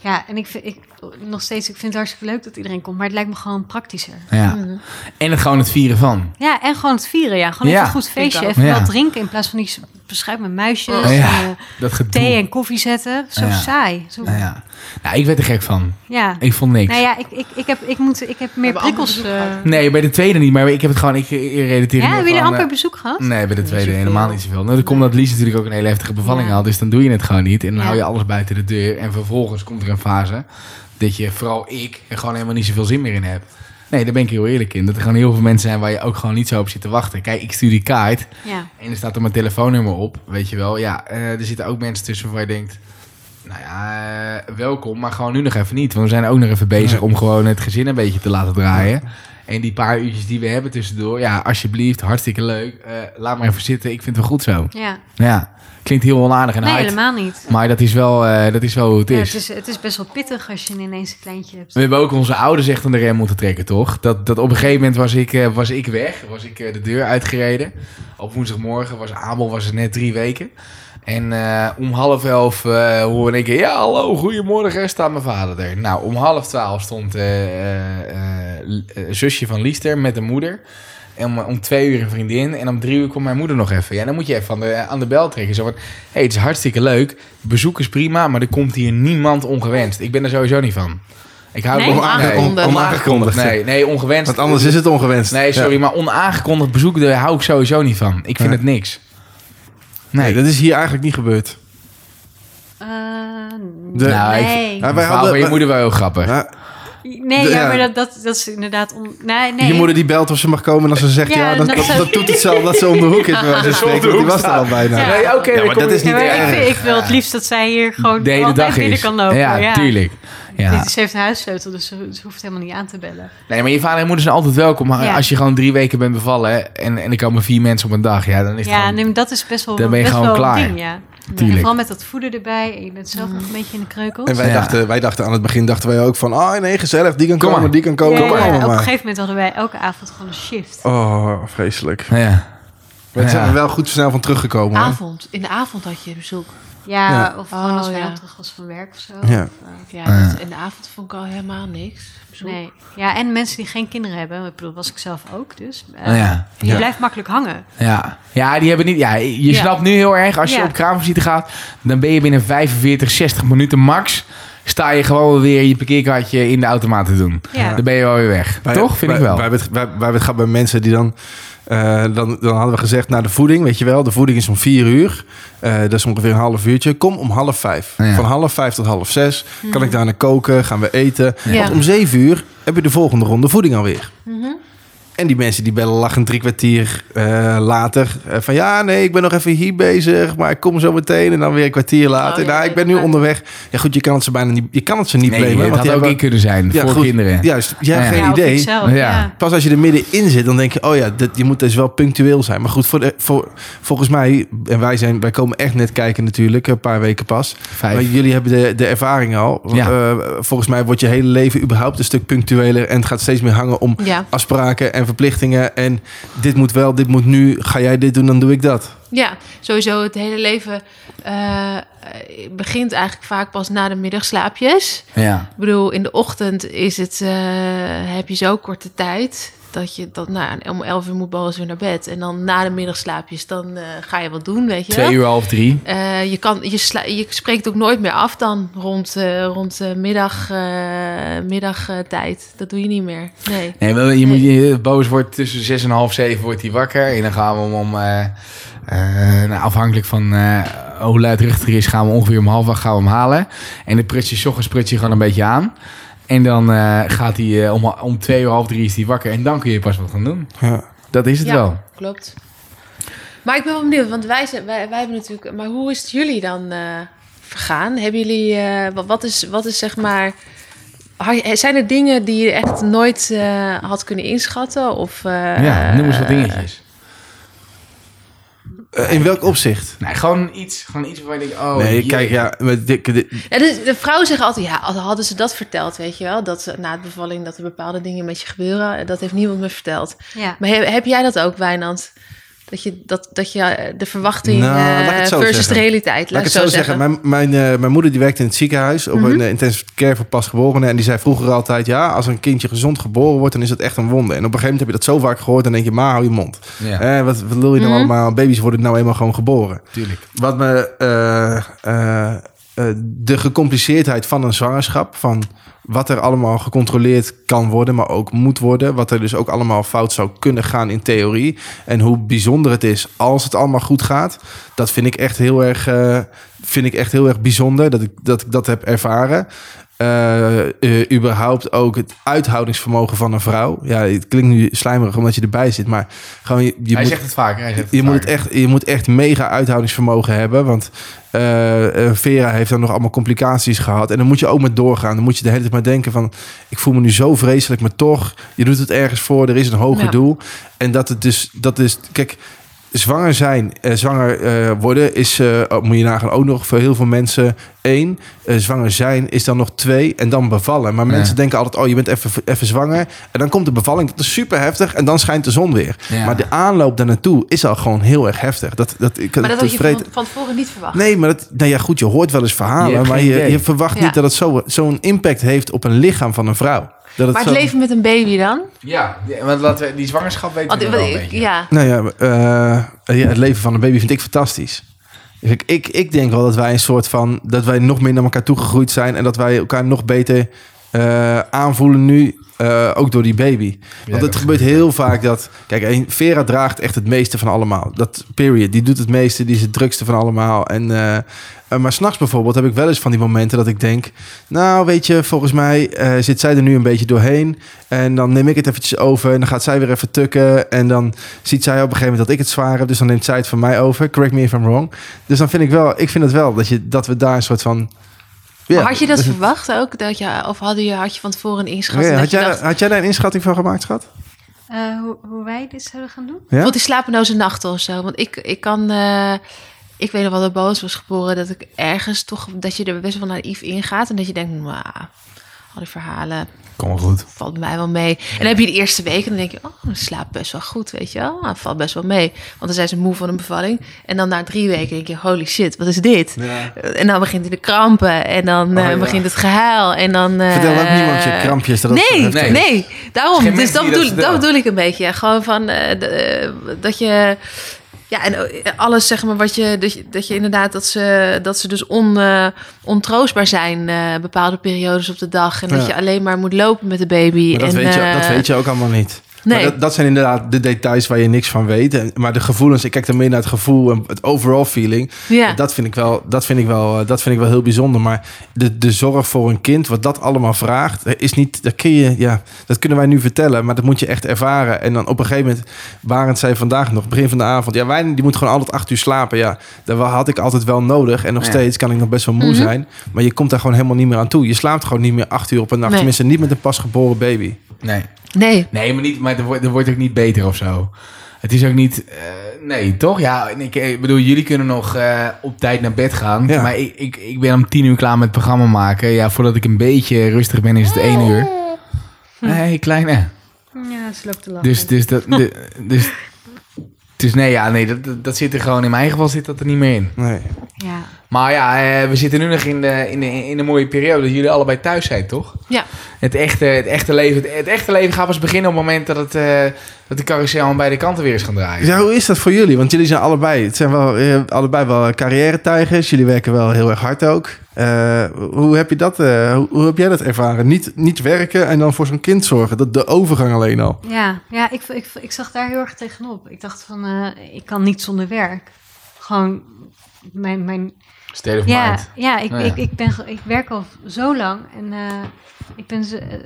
ja, en ik vind ik, nog steeds, ik vind het hartstikke leuk dat iedereen komt. Maar het lijkt me gewoon praktischer. Ja. Mhm. En het gewoon het vieren van. Ja, en gewoon het vieren. Ja, gewoon Ja. even een goed feestje. Ik. Even Ja. wat drinken in plaats van die beschuit met muisjes. Oh, ja. en, eh, Dat gedoe. thee en koffie zetten. Zo Ja. saai. Zo, Nou ja. Nou, ik werd er gek van. ja. Ik vond niks. Nou ja, ik, ik, ik, heb, ik, moet, ik heb meer prikkels. eh, gehad. Nee, bij de tweede niet, maar ik heb het gewoon, ik relateer ja, hebben jullie amper uh, bezoek gehad? Nee, bij de tweede helemaal niet zoveel. Nou, dan komt dat Lies natuurlijk ook een hele heftige bevalling Ja. had, dus dan doe je het gewoon niet. En dan Ja. hou je alles buiten de deur. En vervolgens komt er een fase dat je, vooral ik, er gewoon helemaal niet zoveel zin meer in hebt. Nee, daar ben ik heel eerlijk in. Dat er gewoon heel veel mensen zijn waar je ook gewoon niet zo op zit te wachten. Kijk, ik stuur die kaart Ja. en er staat er mijn telefoonnummer op, weet je wel. Ja, eh, er zitten ook mensen tussen waar je denkt... Nou ja, eh, welkom, maar gewoon nu nog even niet. Want we zijn ook nog even bezig om gewoon het gezin een beetje te laten draaien. En die paar uurtjes die we hebben tussendoor, ja, alsjeblieft, hartstikke leuk. Eh, laat maar even zitten, ik vind het wel goed zo. ja. Ja, klinkt heel onaardig en Nee, hard. helemaal niet. Maar dat is, wel, eh, dat is wel hoe het Ja, is. het, is, het is best wel pittig als je ineens een kleintje hebt. We hebben ook onze ouders echt aan de rem moeten trekken, toch? Dat, dat op een gegeven moment was ik, eh, was ik weg. Was ik eh, de deur uitgereden. Op woensdagmorgen was Abel was het net drie weken. En om half elf uh, hoorde ik... Ja, hallo, goedemorgen, staat mijn vader er. Nou, om half twaalf stond eh, zusje van Liester met de moeder. En om, om twee uur een vriendin. En om drie uur komt mijn moeder nog even. Ja, dan moet je even aan de, aan de bel trekken. Zo van, hey, het is hartstikke leuk. Bezoek is prima, maar er komt hier niemand ongewenst. Ik ben er sowieso niet van. Ik hou Nee? nee, Onaangekondigd. onaangekondigd. Nee, nee, ongewenst. Want anders is het ongewenst. Nee, sorry, Ja. maar onaangekondigd bezoek, daar hou ik sowieso niet van. Ik vind Ja. het niks. Nee, Nee, dat is hier eigenlijk niet gebeurd. De- ik- nee. Ja, wij wij hadden... hadden- je moeder wel heel grappig. Ja, nee, de- ja, ja. maar dat, dat, dat is inderdaad... On... Nee, nee. Je moeder die belt of ze mag komen en als ze zegt ja, Ja, dan, dat dat, zou- dat doet het zelf dat ze om de hoek is. ze want die was er al bijna. Ja. Nee, oké, maar kom dat is niet Ja, maar erg. ik, wil het liefst dat zij hier gewoon de hele dag binnen is. kan lopen. ja, ja, tuurlijk. Ja. Ze heeft een huissleutel, dus ze, ze hoeft helemaal niet aan te bellen. Nee, maar je vader en moeder zijn altijd welkom. Maar Ja. als je gewoon drie weken bent bevallen en, en er komen vier mensen op een dag, ja, dan is het Ja, gewoon... nee, dat is best wel, Dan ben je best gewoon wel klaar. een ding, ja. Vooral met dat voeden erbij. En je bent zelf nog een beetje in de kreukels. En wij, Ja. dachten, wij dachten aan het begin dachten wij ook van, oh nee, gezellig, die kan Kom komen, maar. die kan komen, Ja, kom ja, maar. op een gegeven moment hadden wij elke avond gewoon een shift. Oh, vreselijk. Ja. Maar daar zijn we wel goed snel van teruggekomen. Avond. In de avond had je bezoek. Ja, Ja. of gewoon als Oh, wij ja. dan terug was van werk of zo. Ja. Of, eh, Ja, Ah. dat- in de avond vond ik al helemaal niks. Bezoek. nee. Ja, en mensen die geen kinderen hebben. Ik bedoel, was ik zelf ook. Dus Oh, ja. je Ja. blijft makkelijk hangen. Ja. ja, die hebben niet... Ja, je Ja. snapt nu heel erg, als je Ja. op kraamvisite gaat, dan ben je binnen 45, 60 minuten max, sta je gewoon weer je parkeerkaartje in de automaat te doen. Ja. Dan ben je wel weer weg. Wij- Toch? Vind wij, ik wel. Wij hebben het, wij, wij hebben het gehad bij mensen die dan, eh, dan... Dan hadden we gezegd, naar de voeding, weet je wel. De voeding is om vier uur. Eh, dat is ongeveer een half uurtje. Kom om half vijf. Ja. Van half vijf tot half zes. Kan ik daarna koken, gaan we eten. Ja. Want om zeven uur heb je de volgende ronde voeding alweer. En die mensen die bellen lachen drie kwartier eh, later. eh, van ja, nee, ik ben nog even hier bezig. Maar ik kom zo meteen. En dan weer een kwartier later. Oh, ja, nou, ik ben nu onderweg. Ja goed, je kan het ze bijna niet, je kan het ze niet nee, blamen. dat want had ook hebben- ik kunnen zijn Ja, voor goed. kinderen. Juist, jij hebt Ja. geen idee. zelf. Pas als je er middenin zit, dan denk je, oh ja, dit, je moet dus wel punctueel zijn. Maar goed, voor de, voor, volgens mij, en wij, zijn, wij komen echt net kijken natuurlijk, een paar weken pas. Vijf. Maar jullie hebben de, de ervaring al. Ja. Eh, volgens mij wordt je hele leven überhaupt een stuk punctueler. En het gaat steeds meer hangen om Ja. afspraken en verplichtingen. En dit moet wel, dit moet nu. Ga jij dit doen, dan doe ik dat. Ja, sowieso het hele leven eh, begint eigenlijk vaak pas na de middagslaapjes. Ja. Ik bedoel, in de ochtend is het, eh, heb je zo korte tijd dat je dat nou, om 11 uur moet Boris weer naar bed. En dan na de middagslaapjes, dan eh, ga je wat doen, weet je wel. Twee uur, half drie. Eh, je, kan, je, sla- je spreekt ook nooit meer af dan rond, eh, rond middag, middagtijd. dat doe je niet meer. Nee. Nee, je moet, je, Boos wordt tussen zes en half zeven wordt hij wakker. En dan gaan we hem om... nou, afhankelijk van hoe luidruchtig is, gaan we ongeveer om half acht gaan we hem halen. En de prutje, 's ochtends prutje gewoon een beetje aan. En dan eh, gaat hij eh, om, om twee uur, half drie is hij wakker. En dan kun je pas wat gaan doen. Ja. Dat is het Ja, wel. klopt. Maar ik ben wel benieuwd, want wij, zijn, wij, wij hebben natuurlijk... Maar hoe is het jullie dan eh, vergaan? Hebben jullie... eh, wat, wat, is, wat is zeg maar... Zijn er dingen die je echt nooit eh, had kunnen inschatten? Of, eh, ja, noem eens wat dingetjes. Eh, in welk opzicht? Nee, gewoon iets, gewoon iets waarvan je denkt, oh... nee, kijk, ja. Met dikke, di- Ja, de, de vrouwen zeggen altijd, ja, al hadden ze dat verteld, weet je wel? Dat ze na de bevalling dat er bepaalde dingen met je gebeuren. Dat heeft niemand me verteld. Ja. Maar heb, heb jij dat ook, Wijnand? Dat je, dat, dat je eh, de verwachting Nou, eh, versus zeggen. de realiteit. Laat ik het zo zeggen. Mijn, mijn, eh, mijn moeder die werkte in het ziekenhuis op Mhm. een intensive care voor pasgeborenen. En die zei vroeger altijd, ja, als een kindje gezond geboren wordt, dan is dat echt een wonder. En op een gegeven moment heb je dat zo vaak gehoord, dan denk je, ma, hou je mond. Ja, Eh, wat, wat lul je nou Mhm. allemaal? Baby's worden nou eenmaal gewoon geboren. tuurlijk. Wat me eh, eh, eh, de gecompliceerdheid van een zwangerschap, van wat er allemaal gecontroleerd kan worden, maar ook moet worden, wat er dus ook allemaal fout zou kunnen gaan in theorie, en hoe bijzonder het is als het allemaal goed gaat, dat vind ik echt heel erg, eh, vind ik echt heel erg bijzonder dat ik dat, ik dat heb ervaren. Eh, eh, überhaupt ook het uithoudingsvermogen van een vrouw. Ja, het klinkt nu slijmerig omdat je erbij zit, maar gewoon je, je hij moet zegt het vaker. Hij zegt het je moet, echt, je moet echt mega uithoudingsvermogen hebben. Want eh, Vera heeft dan nog allemaal complicaties gehad. En dan moet je ook met doorgaan. Dan moet je de hele tijd maar denken van... ik voel me nu zo vreselijk, maar toch... je doet het ergens voor, er is een hoger Ja. doel. En dat het dus... Dat is, kijk, zwanger zijn, eh, zwanger eh, worden is... eh, oh, moet je nagaan, ook nog voor heel veel mensen één. Eh, zwanger zijn is dan nog twee. En dan bevallen. Maar Ja. mensen denken altijd... oh, je bent even, even zwanger. En dan komt de bevalling. Dat is super heftig. En dan schijnt de zon weer. Ja. Maar de aanloop daar naartoe is al gewoon heel erg heftig. Dat, dat, ik, Maar dat had je vreed- van, van tevoren niet verwacht. Nee, maar dat, nou ja, goed, je hoort wel eens verhalen, maar je, je verwacht Ja. niet dat het zo- zo'n impact heeft op een lichaam van een vrouw. Dat maar het zo- leven met een baby dan? Ja, want laten we, die zwangerschap weten we ik- wel een ik- beetje. ja. Nou ja, eh, ja, het leven van een baby vind ik fantastisch. Ik, ik, ik denk wel dat wij een soort van, dat wij nog meer naar elkaar toegegroeid zijn en dat wij elkaar nog beter eh, aanvoelen nu, eh, ook door die baby. Want het gebeurt heel vaak dat, kijk, een- Vera draagt echt het meeste van allemaal. Dat period, die doet het meeste, die is het drukste van allemaal. En, eh, maar s'nachts bijvoorbeeld heb ik wel eens van die momenten dat ik denk, nou weet je, volgens mij eh, zit zij er nu een beetje doorheen. En dan neem ik het eventjes over en dan gaat zij weer even tukken. En dan ziet zij op een gegeven moment dat ik het zwaar heb. Dus dan neemt zij het van mij over. Correct me if I'm wrong. Dus dan vind ik wel, ik vind het wel dat, je, dat we daar een soort van... Maar had je dat verwacht ook? Dat je, of hadden je, had je van tevoren een inschatting? Ja, dat had, je jij, dacht, had jij daar een inschatting van gemaakt, schat? Eh, hoe, hoe wij dit zouden gaan doen? Ja? Bijvoorbeeld die slapeloze nachten of zo. Want ik, ik kan... eh, ik weet nog wel dat Boos was geboren. Dat ik ergens toch... Dat je er best wel naïef ingaat. En dat je denkt... Nou, al die verhalen Kom goed. valt mij wel mee. En dan heb je de eerste week en dan denk je... Oh, ik slaap best wel goed, weet je wel. Valt best wel mee. Want dan zijn ze moe van een bevalling. En dan na drie weken denk je... Holy shit, wat is dit? En dan begint hij de krampen. En dan Oh, eh, ja. begint het gehuil. En dan... eh, Vertel ook niemand je krampjes. Dat dat nee, heftig nee, is. daarom. Dus dat bedoel, dat dat bedoel ik een beetje. Gewoon van eh, dat je. Ja, en eh, alles zeg maar wat je. Dat je, dat je inderdaad dat ze, dat ze dus on, eh, ontroostbaar zijn. eh, bepaalde periodes op de dag. En dat je alleen maar moet lopen met de baby. Maar dat, en, weet je, dat weet je ook allemaal niet. Nee. Maar dat, dat zijn inderdaad de details waar je niks van weet. En, maar de gevoelens, ik kijk dan meer naar het gevoel en het overall feeling. Ja. Dat, vind ik wel, dat, vind ik wel, eh, dat vind ik wel heel bijzonder. Maar de, de zorg voor een kind, wat dat allemaal vraagt, eh, is niet. Dat, kun je, ja, dat kunnen wij nu vertellen, maar dat moet je echt ervaren. En dan op een gegeven moment, Barend zei vandaag nog, begin van de avond. Ja, wij die moet gewoon altijd acht uur slapen. Ja, dat had ik altijd wel nodig. En nog Ja. steeds kan ik nog best wel moe Mhm. zijn. Maar je komt daar gewoon helemaal niet meer aan toe. Je slaapt gewoon niet meer acht uur op een nacht. Nee. Tenminste, niet met een pasgeboren baby. Nee. Nee. Nee, maar, niet, maar er, wordt, er wordt ook niet beter of zo. Het is ook niet... eh, nee, toch? Ja, ik, ik bedoel, jullie kunnen nog eh, op tijd naar bed gaan. Ja. Maar ik, ik, ik ben om tien uur klaar met het programma maken. Ja, voordat ik een beetje rustig ben, is het één uur. Nee, kleine. Ja, ze loopt te lachen. Dus, dus, dat, de- dus, dus nee, ja, nee dat, dat, dat zit er gewoon... In mijn geval zit dat er niet meer in. Nee. Ja. Maar ja, eh, we zitten nu nog in de, in, de, in de mooie periode dat jullie allebei thuis zijn, toch? Ja. Het echte, het echte, leven, het, het echte leven gaat pas beginnen op het moment dat, het, eh, dat de carousel aan beide kanten weer eens gaan draaien. Ja, hoe is dat voor jullie? Want jullie zijn allebei, het zijn wel eh, allebei wel carrière-tijgers. Jullie werken wel heel erg hard ook. Eh, hoe heb je dat? eh, hoe, hoe heb jij dat ervaren? Niet, niet werken en dan voor zo'n kind zorgen. Dat de overgang alleen al. Ja, ja ik, ik, ik zag daar heel erg tegenop. Ik dacht van, eh, ik kan niet zonder werk. Gewoon mijn... mijn State of ja, mind. ja, ik, Oh ja. Ik, ik, ben, ik werk al zo lang. En eh, ik ben ze, eh,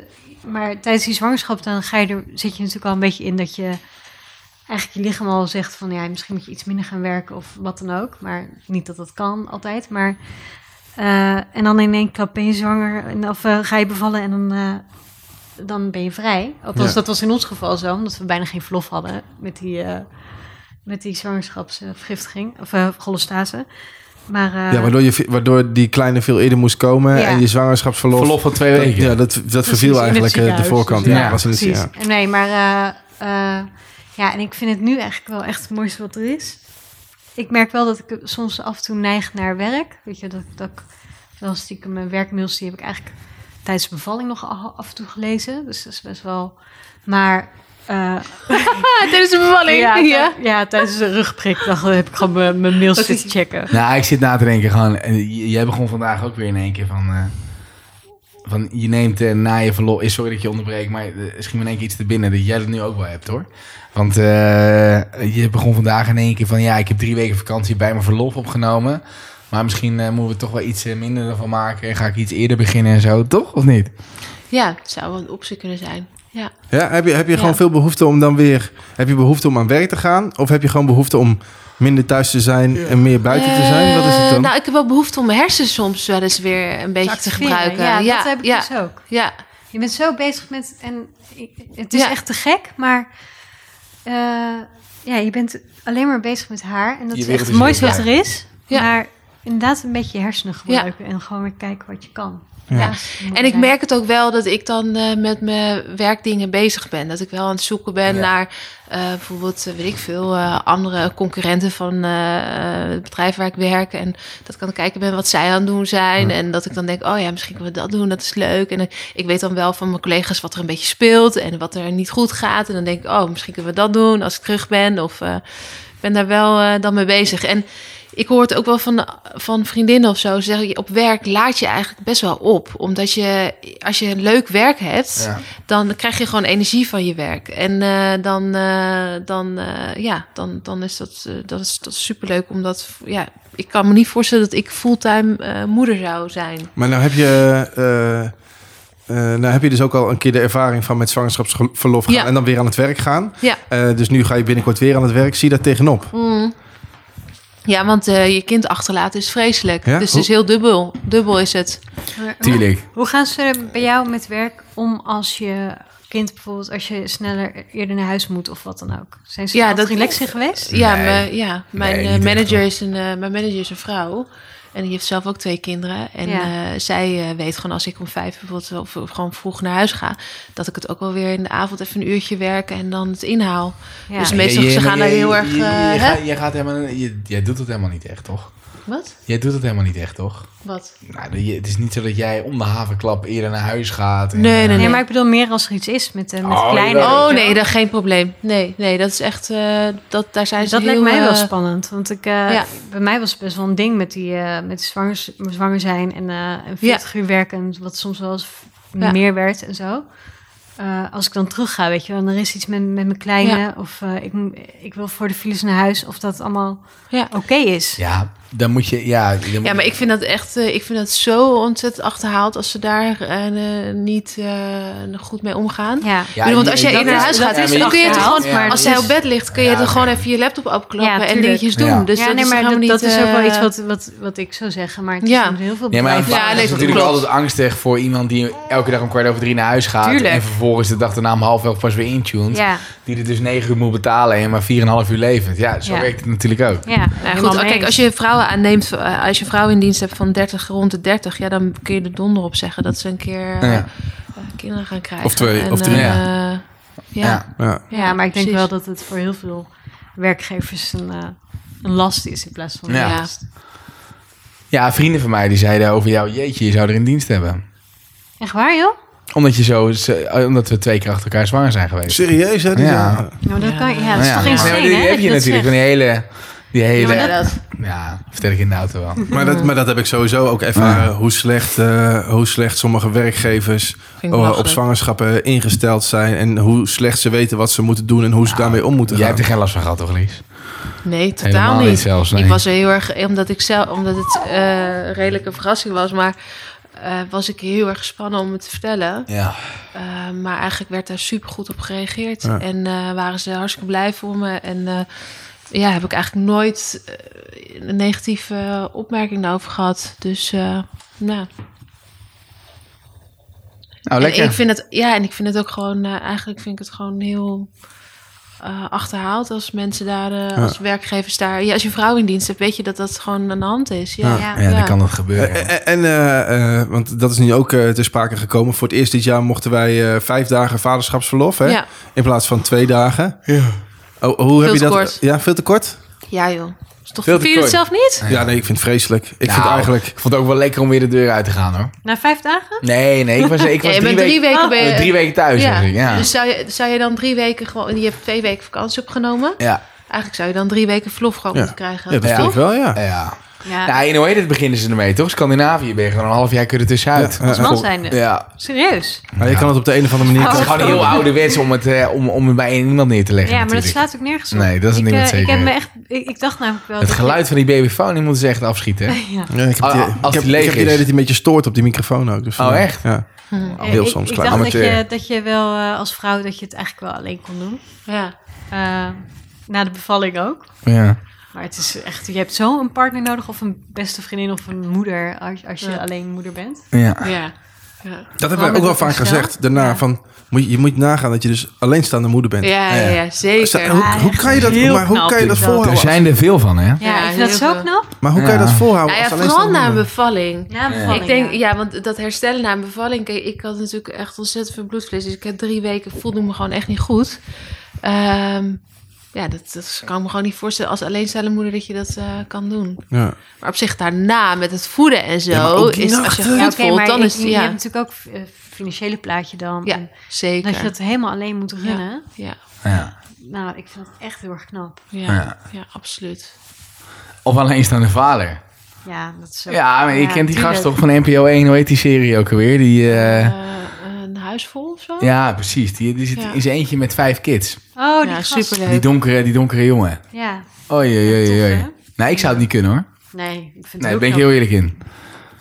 maar tijdens die zwangerschap dan ga je er, zit je natuurlijk al een beetje in dat je eigenlijk je lichaam al zegt van ja, misschien moet je iets minder gaan werken of wat dan ook. Maar niet dat dat kan altijd. Maar eh, en dan in één klap ben je zwanger en, of ga je bevallen en dan, dan ben je vrij. Althans, Ja. dat was in ons geval zo, omdat we bijna geen verlof hadden met die, met die zwangerschapsvergiftiging of cholestase. Maar eh, ja, waardoor, je, waardoor die kleine veel eerder moest komen. Ja. En je zwangerschapsverlof. Verlof van twee weken. ja, dat, dat Precies, verviel in het eigenlijk eh, de voorkant. Dus Ja, ja, was in het, Precies. ja. En Nee, maar eh, eh, Ja, en ik vind het nu eigenlijk wel echt het mooiste wat er is. Ik merk wel dat ik soms af en toe neig naar werk. Weet je, dat, dat ik wel stiekem mijn werkmails, die heb ik eigenlijk tijdens de bevalling nog af en toe gelezen. Dus dat is best wel... Maar... eh, Ah, tijdens de bevalling. ja, Ja. tij- ja, tijdens de rugprik dacht, heb ik gewoon mijn, mijn mails zitten checken. Nou, ik zit na te denken gewoon... en Jij begon vandaag ook weer in één keer van... eh, van je neemt eh, na je verlof... Sorry dat je onderbreekt, maar uh, schiet me in één keer iets te binnen... dat jij dat nu ook wel hebt, hoor. Want eh, je begon vandaag in één keer van... Ja, ik heb drie weken vakantie bij mijn verlof opgenomen. Maar misschien moeten we toch wel iets minder ervan maken... en ga ik iets eerder beginnen en zo, toch? Of niet? ja, het zou wel een optie kunnen zijn. Ja. Ja, heb je, heb je Ja. gewoon veel behoefte om dan weer... Heb je behoefte om aan werk te gaan? Of heb je gewoon behoefte om minder thuis te zijn en meer buiten te zijn? Wat is het Eh, dan? nou, ik heb wel behoefte om mijn hersens soms wel eens weer een beetje te gebruiken. Ja, ja, dat heb ik ja, dus ook. ja. Je bent zo bezig met... En het is Ja. echt te gek, maar... eh, ja, je bent alleen maar bezig met haar. En dat Je is echt het mooiste wat er is. Ja. Maar inderdaad een beetje je hersenen gebruiken. En gewoon weer kijken wat je kan. Ja. En ik merk het ook wel dat ik dan eh, met mijn werkdingen bezig ben. Dat ik wel aan het zoeken ben Ja. naar eh, bijvoorbeeld, eh, weet ik veel, eh, andere concurrenten van het bedrijf waar ik werk. En dat ik aan het kijken ben wat zij aan het doen zijn. En dat ik dan denk, oh ja, misschien kunnen we dat doen, dat is leuk. En ik weet dan wel van mijn collega's wat er een beetje speelt en wat er niet goed gaat. En dan denk ik, oh, misschien kunnen we dat doen als ik terug ben. Of eh, ik ben daar wel eh, dan mee bezig. En ik hoor het ook wel van, van vriendinnen of zo. Ze zeggen, op werk laat je eigenlijk best wel op. Omdat je, als je een leuk werk hebt, Ja. dan krijg je gewoon energie van je werk. En eh, dan, eh, dan, eh, ja, dan, dan is dat, dat, is, dat is superleuk. Omdat, ja, ik kan me niet voorstellen dat ik fulltime moeder zou zijn. Maar nou heb je... nou heb je dus ook al een keer de ervaring van met zwangerschapsverlof gaan Ja. en dan weer aan het werk gaan. Ja. Dus nu ga je binnenkort weer aan het werk. Zie je daar tegenop? Mm. Ja, want eh, je kind achterlaten is vreselijk. Ja? Dus het is heel dubbel. Dubbel is het. Tuurlijk. Hoe gaan ze bij jou met werk om als je kind bijvoorbeeld... als je sneller eerder naar huis moet of wat dan ook? Zijn ze Ja, dat relaxing geweest? Ja, Nee. mijn- ja mijn Nee, eh, manager is een, eh, mijn manager is een vrouw. En die heeft zelf ook twee kinderen. En Ja. eh, zij eh, weet gewoon als ik om vijf bijvoorbeeld of, of gewoon vroeg naar huis ga, dat ik het ook wel weer in de avond even een uurtje werken en dan het inhaal. Ja. Dus meestal ze gaan daar heel erg. Je, je, eh, je gaat, jij gaat helemaal, je, jij doet het helemaal niet echt, toch? Wat? Jij doet het helemaal niet echt, toch? Wat? Nou, het is niet zo dat jij om de havenklap eerder naar huis gaat. en, Nee, nee, eh, nee. Nee, maar ik bedoel meer als er iets is met, de met Oh, kleine... Oh nee, dat geen probleem. Nee, nee, dat is echt. eh, dat, daar zijn ze Dat lijkt mij wel spannend. Want ik, eh, ja. bij mij was het best wel een ding met die, eh, met die zwangers, zwanger zijn en, eh en 40 uur werken. Wat soms wel eens Ja. meer werd en zo. Eh, als ik dan terug ga, weet je wel, er is iets met, met mijn kleine. Ja. Of eh, ik, ik wil voor de files naar huis. Of dat allemaal Ja. oké is. Ja, dan moet je... Ja, dan moet- Ja, maar ik vind dat echt, eh, ik vind dat zo ontzettend achterhaald als ze daar eh, eh, niet eh, goed mee omgaan. Ja. Ja, bedoel, want als jij naar is- huis gaat, ja, dan kun je gewoon, maar als is- op bed ligt, kun je Ja, er gewoon even je laptop opklappen Ja, en dingetjes doen. Ja. Dus ja, dat nee, is maar helemaal dat, niet... dat is ook wel iets wat, wat, wat ik zou zeggen. Maar het Ja. is heel veel Ja, maar vader nee, is natuurlijk altijd angstig voor iemand die elke dag om kwart over drie naar huis gaat. En vervolgens de dag daarna om half elf pas weer intuned. Ja, Die er dus negen uur moet betalen en maar vier en een half uur levend. Ja, zo Ja. werkt het natuurlijk ook. ja. Goed, kijk, als je vrouwen aanneemt, eh, als je vrouwen in dienst hebt van 30 rond de 30, ja, dan kun je er donder op zeggen dat ze een keer eh, Ja. kinderen gaan krijgen. Of twee, En, of drie. eh, Ja. ja. Ja. Ja. Maar ik denk precies. wel dat het voor heel veel werkgevers een, eh, een last is in plaats van een Ja. last. Ja, vrienden van mij die zeiden over jou, jeetje, je zou er in dienst hebben. Echt waar, joh? Omdat, je zo, omdat we twee keer achter elkaar zwanger zijn geweest. Serieus, hè? Die Ja. Nou, dat, Ja. kan, ja, dat is Ja. toch insane, maar hè? die heb je dat natuurlijk van die hele... Die hele Ja, ja, maar vertel ik in de auto wel. Maar dat, maar dat heb ik sowieso ook ervaren. Hoe, slecht, eh, hoe slecht sommige werkgevers eh, op zwangerschappen ingesteld zijn. En hoe slecht ze weten wat ze moeten doen en hoe ze daarmee om moeten Jij gaan. hebt er geen last van gehad, toch, Lies? Nee, totaal Helemaal niet. niet zelfs, nee. Ik was er heel erg, omdat ik zelf, omdat het eh redelijk een verrassing was, maar eh, was ik heel erg gespannen om het te vertellen. Ja. Eh, maar eigenlijk werd daar super goed op gereageerd. Ja. En eh, waren ze hartstikke blij voor me. En eh, ja, heb ik eigenlijk nooit eh, een negatieve opmerking daarover gehad. Dus eh nou. Nou, En lekker. ik vind het, ja, en ik vind het ook gewoon, eh, eigenlijk vind ik het gewoon heel eh, achterhaald als mensen daar, eh, als werkgevers daar. Ja, als je vrouw in dienst hebt, weet je dat dat gewoon aan de hand is. Ja, Ja. ja, dan kan dat gebeuren. En, eh, eh, want dat is nu ook eh ter sprake gekomen. Voor het eerst dit jaar mochten wij eh, vijf dagen vaderschapsverlof. Hè? Ja. In plaats van twee dagen. Ja. Oh, hoe heb je dat? kort. Ja, veel te kort? Ja, joh. Is toch, Veel te vind je het zelf niet? Ja, nee, ik vind het vreselijk. Ik vind Nou, eigenlijk... Ik vond het ook wel lekker om weer de deur uit te gaan, hoor. Na vijf dagen? Nee, nee, ik was, ik was Ja, drie, bent drie weken, weken... ben je- drie weken thuis, ja. zeg ik. Ja. Dus zou je, zou je dan drie weken gewoon... Je hebt twee weken vakantie opgenomen. ja. Eigenlijk zou je dan drie weken verlof gewoon Ja. moeten krijgen. Ja, dat Ja. vind ik wel, ja. Ja. Ja, Ja, in hoe heet het beginnen ze ermee, toch? Scandinavië ben je gewoon een half jaar kunnen tussenuit. Ja, man zijnde. Ja. Serieus. Maar je kan het op de een of andere manier... Oh. Het is gewoon heel ouderwets om het, eh, om, om het bij iemand neer te leggen Ja, maar dat slaat ook nergens op. Nee, dat is ik, dat eh, ik, zeker heb me echt, ik, ik dacht namelijk wel... Het geluid van die babyfoon, die moeten ze echt afschieten. hè? ik- Ja. Ja, ik heb, Ah, die- als ik heb, die ik leeg heb het idee dat hij een beetje stoort op die microfoon ook. Dus Oh, vandaar. echt? Ja. Hm. Heel ik, soms ik dacht dat je, dat je wel eh, als vrouw dat je het eigenlijk wel alleen kon doen. Ja. Eh, na de bevalling ook. Ja. Maar het is echt, je hebt zo een partner nodig of een beste vriendin of een moeder als, als je Ja. alleen moeder bent. Ja. Ja. ja. Dat hebben wij ook wel vaak gezegd. Daarna Ja. van... Moet je, je moet nagaan dat je dus alleenstaande moeder bent. Ja, ja, zeker. hoe, hoe kan je dat, maar hoe knap. kan je dat Dat- volhouden? Er zijn er veel van, hè? Ja, Ja, ik vind dat zo knap. Maar hoe kan je dat volhouden? Nou ja, als vooral alleenstaande na een moeder? bevalling. Na een bevalling, Ik denk, ja. want dat herstellen na een bevalling. Kijk, ik had natuurlijk echt ontzettend veel bloedvlees. Dus ik heb drie weken voelde me gewoon echt niet goed. Ehm, ja, dat, dat kan ik me gewoon niet voorstellen als alleenstaande moeder dat je dat eh, kan doen. Ja. Maar op zich daarna met het voeden en zo Ja, ook is als je Ja, oké, voelt, maar dan ik- is het je ja, hebt natuurlijk ook eh, financiële plaatje dan. ja En zeker. dat je dat helemaal alleen moet runnen. ja, Ja. Nou, ik vind het echt heel erg knap. ja, Ja. ja. absoluut. Of alleenstaande vader. Ja, dat is zo. Ja, maar je kent die gast toch van NPO 1, hoe heet die serie ook alweer? Die, een huis vol of zo? ja, precies. Die, die zit Ja. in zijn eentje met vijf kids. Oh, die ja, superleuk. Die donkere, die donkere jongen. Ja, Oei, oei, oei, oei. Nee, ik zou het niet kunnen hoor. nee, ik vind het Nee, daar ben ik heel eerlijk in.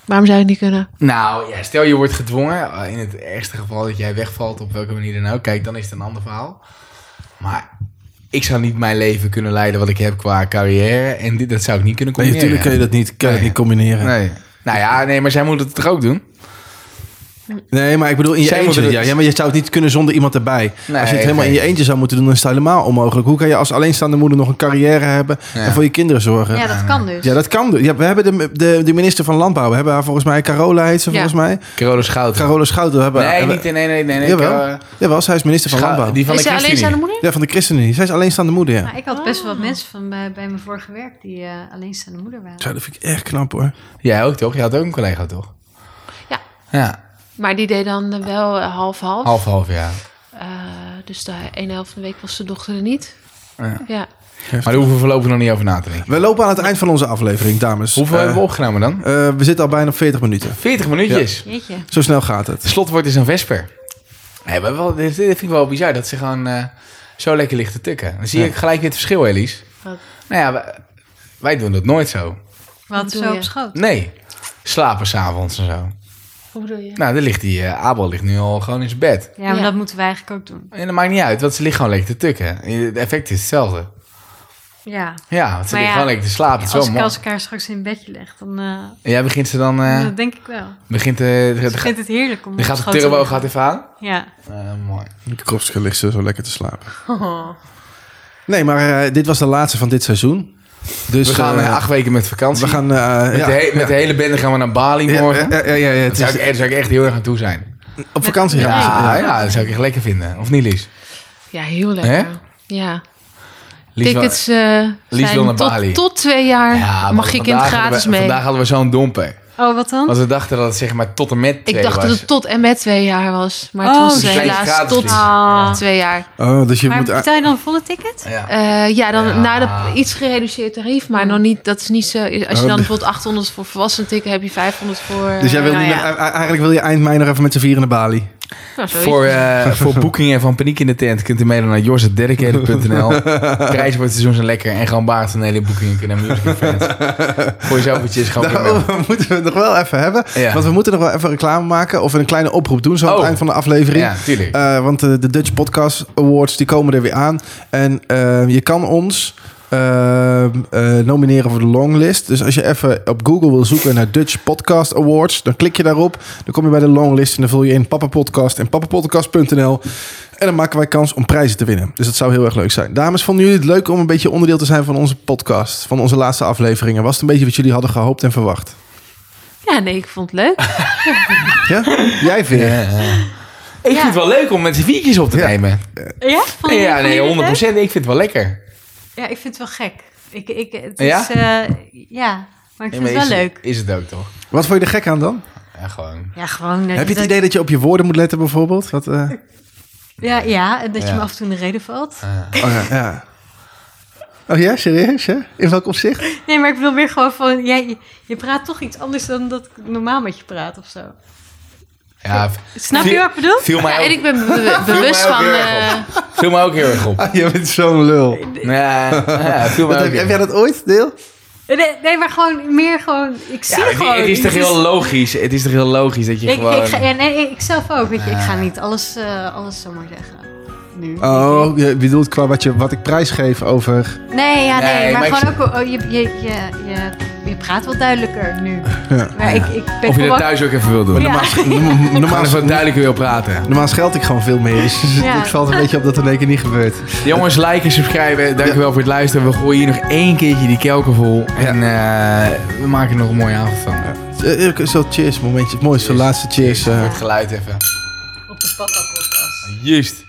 Waarom zou je het niet kunnen? Nou, ja, stel je wordt gedwongen. eh, In het ergste geval dat jij wegvalt, op welke manier dan ook. Kijk, dan is het een ander verhaal. Maar ik zou niet mijn leven kunnen leiden wat ik heb qua carrière. En dit, dat zou ik niet kunnen Nee, combineren. natuurlijk kun je dat niet, kan Nee. niet combineren. Nee. Nee. Nou ja, nee, maar zij moet het toch ook doen? Maar ik bedoel in je Zij eentje. het- ja, maar je zou het niet kunnen zonder iemand erbij. Nee, Als je het helemaal in nee. je eentje zou moeten doen, dan is het helemaal onmogelijk. Hoe kan je als alleenstaande moeder nog een carrière hebben Ja. en voor je kinderen zorgen? Ja, dat kan dus. Ja, dat kan. dus. Ja, we hebben de, de, de minister van Landbouw. We hebben haar volgens mij, Carola heet ze Ja. volgens mij. Carola Schouten. Carola Schouten. We hebben, Nee, hebben- niet, nee, nee, nee. nee Jawel. Caro- Jawel, zij is minister van Schou- Landbouw. Die van is de zij ChristenUnie. alleenstaande moeder? Ja, van de ChristenUnie. Zij is alleenstaande moeder, ja. Maar ik had best wel wat mensen van bij, bij mijn vorige werk die eh, alleenstaande moeder waren. Zo, dat vind ik echt knap hoor. Jij ook toch? Je had ook een collega toch? Ja. Ja, Maar die deed dan eh, wel eh, half-half. half-half, ja. Eh, dus de ene helft van de week was de dochter er niet. Ja. Ja. Maar daar hoeven we voorlopig nog niet over na te denken. We lopen aan het eind van onze aflevering, dames. Hoeveel Eh, hebben we opgenomen dan? eh, we zitten al bijna op 40 minuten. 40 minuutjes. Jeetje. Zo snel gaat het. Het slotwoord is een vesper. Nee, maar wel, dit, vind ik wel bizar, dat ze gewoon eh, zo lekker ligt te tukken. Dan zie Ja. gelijk weer het verschil, Elise. Wat? Nou ja, wij, wij doen dat nooit zo. Wat bedoel zo je? op schoot. Nee, slapen s'avonds en zo. Hoe bedoel je? Nou, dan ligt die eh, Abel ligt nu al gewoon in zijn bed. Ja, maar Ja. dat moeten wij eigenlijk ook doen. En dat maakt niet uit, want ze ligt gewoon lekker te tukken. Het effect is hetzelfde. Ja. Ja, want ze Maar ligt ja, gewoon lekker te slapen. Als ik als elkaar straks in een bedje leg, dan eh, En jij begint ze dan... eh, dat denk ik wel. begint, eh, de, vind het heerlijk om op gaat de turbo gaat even aan. Ja. Eh, mooi. Kropske ligt ze zo lekker te slapen. Oh. Nee, maar eh, dit was de laatste van dit seizoen. Dus we gaan eh, eh, acht weken met vakantie. we gaan... eh, met, ja, de he- met de hele bende gaan we naar Bali morgen. ja, ja, ja, ja, Daar het zou, is ik, daar zou ik echt heel erg aan toe zijn. op vakantie gaan. Ja, ze. ja, dat zou ik echt lekker vinden. Of niet, Lies? Ja, heel lekker. Hè? Ja. Lies Tickets Lies wil zijn naar tot, Bali. tot twee jaar mag je kind vandaag hadden gratis we- mee. Vandaag hadden we zo'n domper. Oh, wat dan? Want we dachten dat het zeg maar tot en met Ik twee dacht was. dat het tot en met twee jaar was. Maar het Oh, was dus helaas gratis tot. Ah. twee jaar. Oh, dus je maar moet... betaal je dan een volle ticket? Ja. Eh, ja, dan Ja. na de iets gereduceerd tarief, maar nog niet. Dat is niet zo. Als je Oh, dan bijvoorbeeld 800 voor volwassenen tikken, heb je 500 voor. dus jij wil eh, niet nou eigenlijk wil je eind mei nog even met z'n vieren naar Bali. Nou. Voor, eh, voor boekingen van Paniek in de Tent kunt u mailen naar jorsetdedicated.nl. Prijzen voor het seizoen zijn lekker en gewoon baard van hele boekingen kunnen naar Music Friends. voor jezelf eventjes gewoon Daarover moeten we het nog wel even hebben. Ja. Want we moeten nog wel even reclame maken of een kleine oproep doen. Zo aan Oh. het eind van de aflevering. Ja, tuurlijk. Eh, want de, de Dutch Podcast Awards die komen er weer aan. En eh, je kan ons eh, eh, nomineren voor de longlist. Dus als je even op Google wil zoeken naar Dutch Podcast Awards, dan klik je daarop. Dan kom je bij de longlist en dan vul je in Papa Podcast en papapodcast.nl. En dan maken wij kans om prijzen te winnen. Dus dat zou heel erg leuk zijn. Dames, vonden jullie het leuk om een beetje onderdeel te zijn van onze podcast? Van onze laatste afleveringen? Was het een beetje wat jullie hadden gehoopt en verwacht? Ja, nee, ik vond het leuk. Ja? Jij vindt? Ja, ja. Ik vind het wel leuk om met z'n viertjes op te Ja. nemen. Ja? Vond je- Ja, vond je nee, dit 100 leuk? Ik vind het wel lekker. Ja, ik vind het wel gek. Ik, ik, het Ja? is, eh, ja, maar ik Ja, vind maar het wel is, leuk. Is het ook toch? Wat vond je er gek aan dan? Ja, gewoon. Ja, gewoon... Heb je het dat- idee dat je op je woorden moet letten bijvoorbeeld? Wat, eh, Ja, ja, en dat je Ja. me af en toe in de reden valt. oh, ja, ja. Oh ja, serieus? Ja? In welk opzicht? Nee, maar ik bedoel weer gewoon van... Jij, je, je praat toch iets anders dan dat ik normaal met je praat of zo. Ja, Snap Viel- je wat ik bedoel? viel mij Ja, ook, en ik ben be- be- bewust van... heel erg eh, viel mij ook heel erg op. Ah, je bent zo'n lul. Ja, ja, viel mij Wat ook heb, jij dat ooit, Deel? Nee, nee, maar gewoon meer gewoon... Ik zie Ja, het, gewoon... het is toch heel logisch. Het is toch heel logisch dat je Ik, gewoon... ik, ga, ja, nee, ik zelf ook, weet je. Ik ga niet alles, eh, alles zomaar zeggen. Nu. Oh, je bedoelt qua wat, je, wat ik prijsgeef over... Nee, ja, nee, Nee, maar, maar ik gewoon ook... oh, je, je, je, je, je praat wat duidelijker nu. Ja. Maar ik, ik ben Of je dat thuis ook even wil doen. Ja. Normaal, Normaal normaal, eens wat duidelijker wil praten. normaal scheld ik gewoon veel meer. Dus Ja. het valt een beetje op dat er in één keer niet gebeurt. Jongens, like en subscriben. Dankjewel voor het luisteren. We gooien hier nog één keertje die kelken vol. En eh, we maken er nog een mooie avond van. Eh, eh, Zo cheers momentje. Mooi, zo'n laatste cheers. eh. Voor het geluid even. Op de papa podcast. Juist.